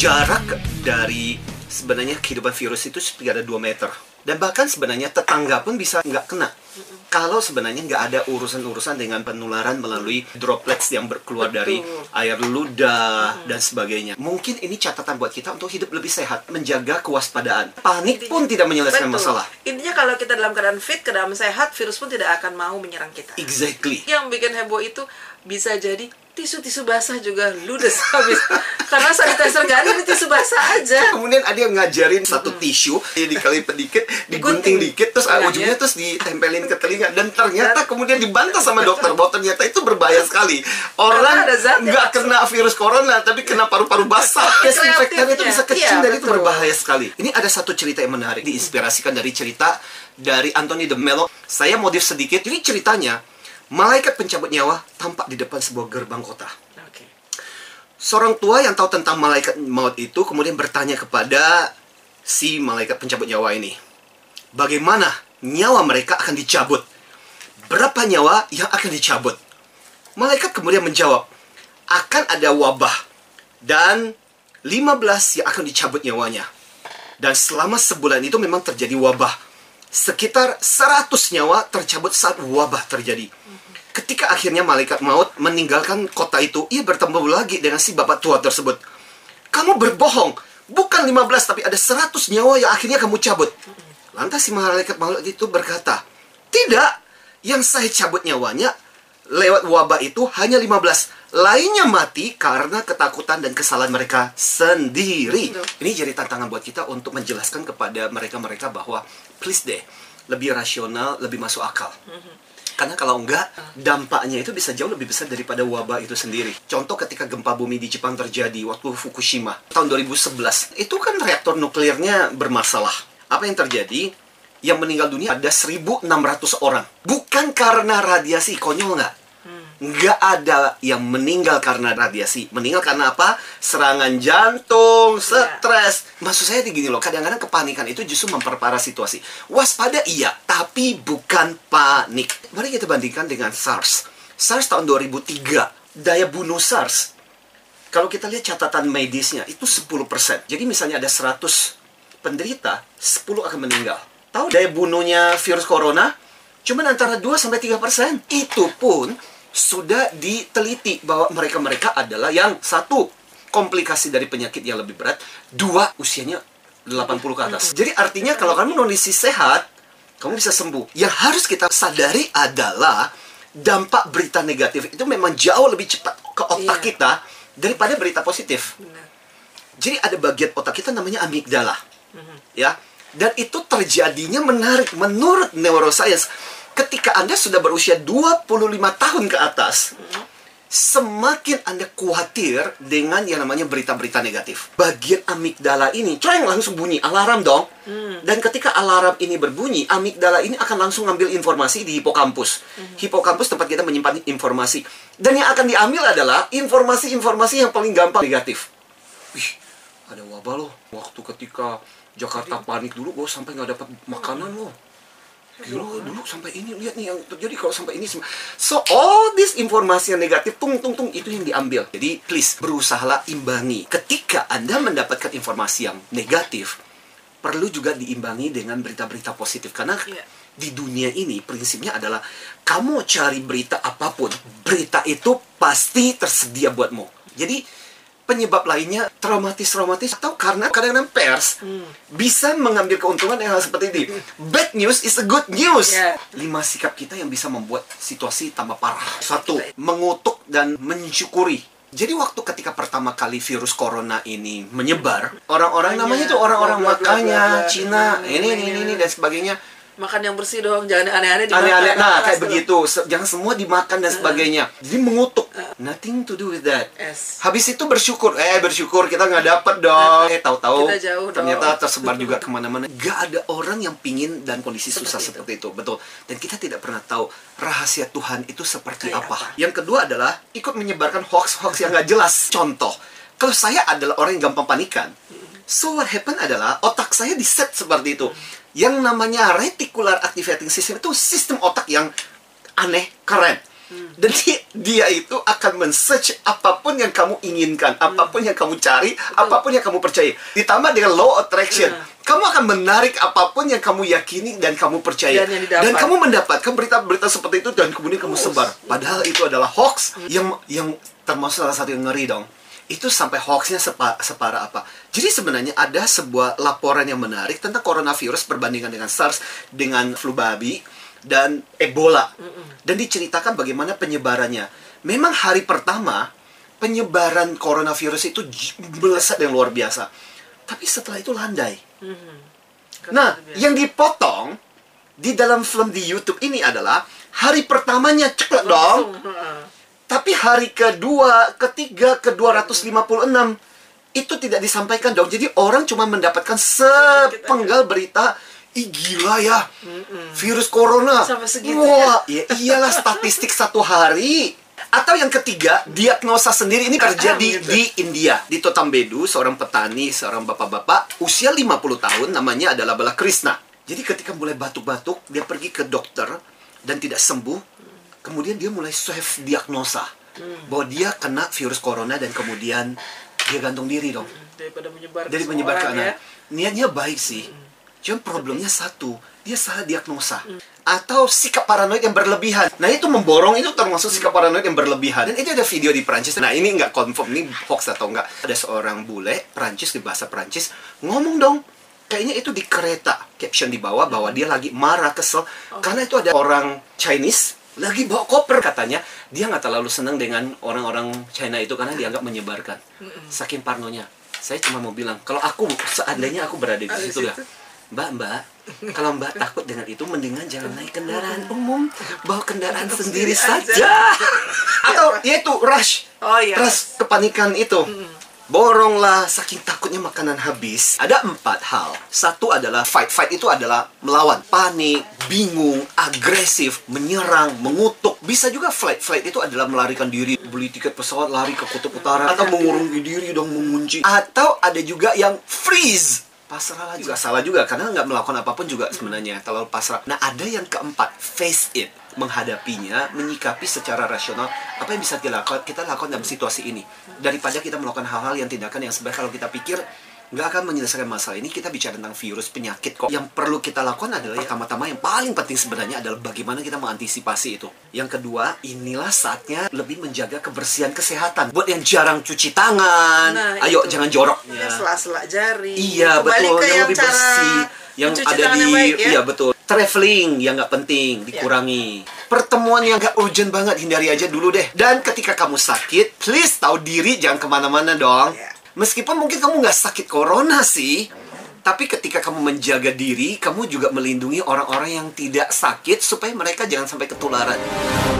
jarak dari sebenarnya kehidupan virus itu ada 2 meter. Dan bahkan sebenarnya tetangga pun bisa nggak kena. Kalau sebenarnya nggak ada urusan-urusan dengan penularan melalui droplets yang berkeluar dari air ludah dan sebagainya. Mungkin ini catatan buat kita untuk hidup lebih sehat, menjaga kewaspadaan. Panik pun tidak menyelesaikan Betul. masalah. Intinya kalau kita dalam keadaan fit, keadaan sehat, virus pun tidak akan mau menyerang kita. Exactly. Yang bikin heboh itu bisa jadi tisu-tisu basah juga ludes habis. Karena sanitizer nggak ada, tisu basah aja. Kemudian ada yang ngajarin satu tisu, dia dikali pedikit, digunting dikit, terus Iya, ujungnya ya. terus ditempelin ke telinga. Dan ternyata kemudian dibantah sama dokter bahwa ternyata itu berbahaya sekali. Orang nggak kena virus corona, tapi kena paru-paru basah. Desinfektan itu bisa kecil Iya, dan itu berbahaya sekali. Ini ada satu cerita yang menarik, diinspirasikan dari cerita dari Anthony de Mello. Saya modif sedikit. Jadi ceritanya, malaikat pencabut nyawa tampak di depan sebuah gerbang kota. Oke. Seorang tua yang tahu tentang malaikat maut itu kemudian bertanya kepada si malaikat pencabut nyawa ini. Bagaimana nyawa mereka akan dicabut? Berapa nyawa yang akan dicabut? Malaikat kemudian menjawab, akan ada wabah dan 15 yang akan dicabut nyawanya. Dan selama sebulan itu memang terjadi wabah. Sekitar 100 nyawa tercabut saat wabah terjadi. Ketika akhirnya malaikat maut meninggalkan kota itu, ia bertemu lagi dengan si bapak tua tersebut. Kamu berbohong. Bukan 15, tapi ada 100 nyawa yang akhirnya kamu cabut. Lantas si malaikat maut itu berkata, Tidak, yang saya cabut nyawanya lewat wabah itu hanya 15. Lainnya mati karena ketakutan dan kesalahan mereka sendiri. Betul. Ini jadi tantangan buat kita untuk menjelaskan kepada mereka-mereka bahwa please deh, lebih rasional, lebih masuk akal. Karena kalau enggak, dampaknya itu bisa jauh lebih besar daripada wabah itu sendiri. Contoh ketika gempa bumi di Jepang terjadi waktu Fukushima tahun 2011, itu kan reaktor nuklirnya bermasalah. Apa yang terjadi? Yang meninggal dunia ada 1.600 orang. Bukan karena radiasi, konyol nggak? Nggak ada yang meninggal karena radiasi. Meninggal karena apa? Serangan jantung, stres. Maksud saya gini loh, kadang-kadang kepanikan itu justru memperparah situasi. Waspada iya, tapi bukan panik. Mari kita bandingkan dengan SARS. SARS tahun 2003, daya bunuh SARS. Kalau kita lihat catatan medisnya, itu 10%. Jadi misalnya ada 100 penderita, 10 akan meninggal. Tahu daya bunuhnya virus corona? Cuman antara 2 sampai 3%. Itu pun sudah diteliti bahwa mereka-mereka adalah yang satu komplikasi dari penyakit yang lebih berat, dua usianya 80 ke atas. Jadi artinya kalau kamu kondisi sehat, kamu bisa sembuh. Yang harus kita sadari adalah dampak berita negatif itu memang jauh lebih cepat ke otak Iya. kita daripada berita positif. Benar. Jadi ada bagian otak kita namanya amigdala. Ya. Dan itu terjadinya menarik menurut neuroscience. Ketika Anda sudah berusia 25 tahun ke atas, semakin Anda khawatir dengan yang namanya berita-berita negatif. Bagian amigdala ini, coy langsung bunyi, alarm dong. Dan ketika alarm ini berbunyi, amigdala ini akan langsung ngambil informasi di hipokampus. Hipokampus tempat kita menyimpan informasi. Dan yang akan diambil adalah informasi-informasi yang paling gampang negatif. Wih, ada wabah loh. Waktu ketika Jakarta panik dulu, gue sampai nggak dapat makanan loh. Gila, dulu sampai ini lihat nih yang terjadi kalau sampai ini semua. So all this informasi yang negatif tung tung tung itu yang diambil. Jadi please berusahalah imbangi. Ketika Anda mendapatkan informasi yang negatif, perlu juga diimbangi dengan berita-berita positif karena Iya. di dunia ini prinsipnya adalah kamu cari berita apa pun, berita itu pasti tersedia buatmu. Jadi penyebab lainnya traumatis-traumatis atau karena kadang-kadang pers bisa mengambil keuntungan yang hal seperti ini. Bad news is a good news. Yeah. Lima sikap kita yang bisa membuat situasi tambah parah. Satu, mengutuk dan mensyukuri. Jadi waktu ketika pertama kali virus corona ini menyebar, orang-orang namanya tuh orang-orang makanya. Cina, Hmm, ini ini, ini dan sebagainya Makan yang bersih dong, jangan aneh-aneh dimakan. aneh-aneh. Nah kayak begitu. Jangan semua dimakan dan sebagainya. Jadi mengutuk. Nothing to do with that. Yes. habis itu bersyukur. Eh bersyukur. Kita nggak dapat dong. Eh tahu-tahu. Kita jauh dong. ternyata tersebar juga ke mana-mana. Gak ada orang yang pingin dan kondisi susah Seperti seperti itu. Betul. Dan kita tidak pernah tahu rahasia Tuhan itu seperti apa. apa. yang kedua adalah ikut menyebarkan hoax-hoax yang nggak jelas. Contoh. Kalau saya adalah orang yang gampang panikan So what happen adalah otak saya di set seperti itu. Yang namanya reticular activating system itu sistem otak yang aneh, keren. Dan dia, dia itu akan men-search apa pun yang kamu inginkan, apa pun yang kamu cari, apa pun yang kamu percaya. Ditambah dengan law attraction, Hmm. kamu akan menarik apa pun yang kamu yakini dan kamu percaya. Dan kamu mendapatkan berita-berita seperti itu dan kemudian kamu sebar. Padahal itu adalah hoax yang yang termasuk salah satu yang ngeri dong. Itu sampai hoaxnya sepa, separah apa. Jadi sebenarnya ada sebuah laporan yang menarik tentang coronavirus perbandingan dengan SARS, dengan flu babi, dan Ebola. Dan diceritakan bagaimana penyebarannya. Memang hari pertama, penyebaran coronavirus itu melesat yang luar biasa. Tapi setelah itu landai. Nah, biasa. yang dipotong di dalam film di YouTube ini adalah hari pertamanya ceklek dong. Tapi hari kedua, ketiga, ke 256 itu tidak disampaikan dong. Jadi orang cuma mendapatkan sepenggal berita Ih gila ya, virus corona. Sampai segitu Wah, ya iyalah statistik satu hari. Atau yang ketiga, diagnosa sendiri ini terjadi gitu. di India. Di Totambedu, seorang petani, seorang bapak-bapak, usia 50 tahun, namanya adalah Bala Krishna. Jadi ketika mulai batuk-batuk, dia pergi ke dokter dan tidak sembuh. Kemudian dia mulai self diagnosa bahwa dia kena virus corona dan kemudian dia gantung diri dong daripada menyebar dari menyebar ke anak. ya. Niatnya baik sih. Cuma problemnya satu, dia salah diagnosa. Atau sikap paranoid yang berlebihan. Nah itu memborong itu termasuk sikap paranoid yang berlebihan. Dan itu ada video di Prancis. Nah ini nggak confirm, ini hoax atau enggak. Ada seorang bule, Prancis di bahasa Prancis, ngomong dong. Kayaknya itu di kereta. Caption di bawah bahwa dia lagi marah, kesel. Karena itu ada orang Chinese lagi bawa koper katanya. Dia nggak terlalu senang dengan orang-orang China itu karena dianggap menyebarkan. Saking parnonya. Saya cuma mau bilang, kalau aku seandainya aku berada di Ada situ ya. Mbak, Mbak, kalau Mbak takut dengan itu, mendingan jangan naik kendaraan umum, bawa kendaraan sendiri sendiri aja. saja. Atau ya itu rush, Oh iya. rush kepanikan itu. Boronglah saking takutnya makanan habis. Ada empat hal. Satu adalah fight. Fight itu adalah melawan. Panik, bingung, agresif, menyerang, mengutuk. Bisa juga flight. Flight itu adalah melarikan diri. Beli tiket pesawat, lari ke kutub utara. Atau mengurungi diri dong, mengunci. Atau ada juga yang freeze. Pasrah lah juga salah juga karena nggak melakukan apa pun juga sebenarnya terlalu pasrah. Nah ada yang keempat face it menghadapinya, menyikapi secara rasional apa yang bisa kita lakukan, kita lakukan dalam situasi ini daripada kita melakukan hal-hal yang tindakan yang sebenarnya kalau kita pikir nggak akan menyelesaikan masalah ini kita bicara tentang virus penyakit kok yang perlu kita lakukan adalah yang pertama-tama yang paling penting sebenarnya adalah bagaimana kita mengantisipasi itu yang kedua inilah saatnya lebih menjaga kebersihan kesehatan buat yang jarang cuci tangan Nah, ayo itu. jangan jorok Ya, sela-sela jari. Iya Kembali betul, ke yang yang lebih bersih, yang ada di, yang baik, ya. iya betul. Traveling yang nggak penting dikurangi. Pertemuan yang nggak urgent banget hindari aja dulu deh. Dan ketika kamu sakit, please tahu diri jangan ke mana-mana dong. Iya. Meskipun mungkin kamu nggak sakit corona sih, tapi ketika kamu menjaga diri, kamu juga melindungi orang-orang yang tidak sakit supaya mereka jangan sampai ketularan.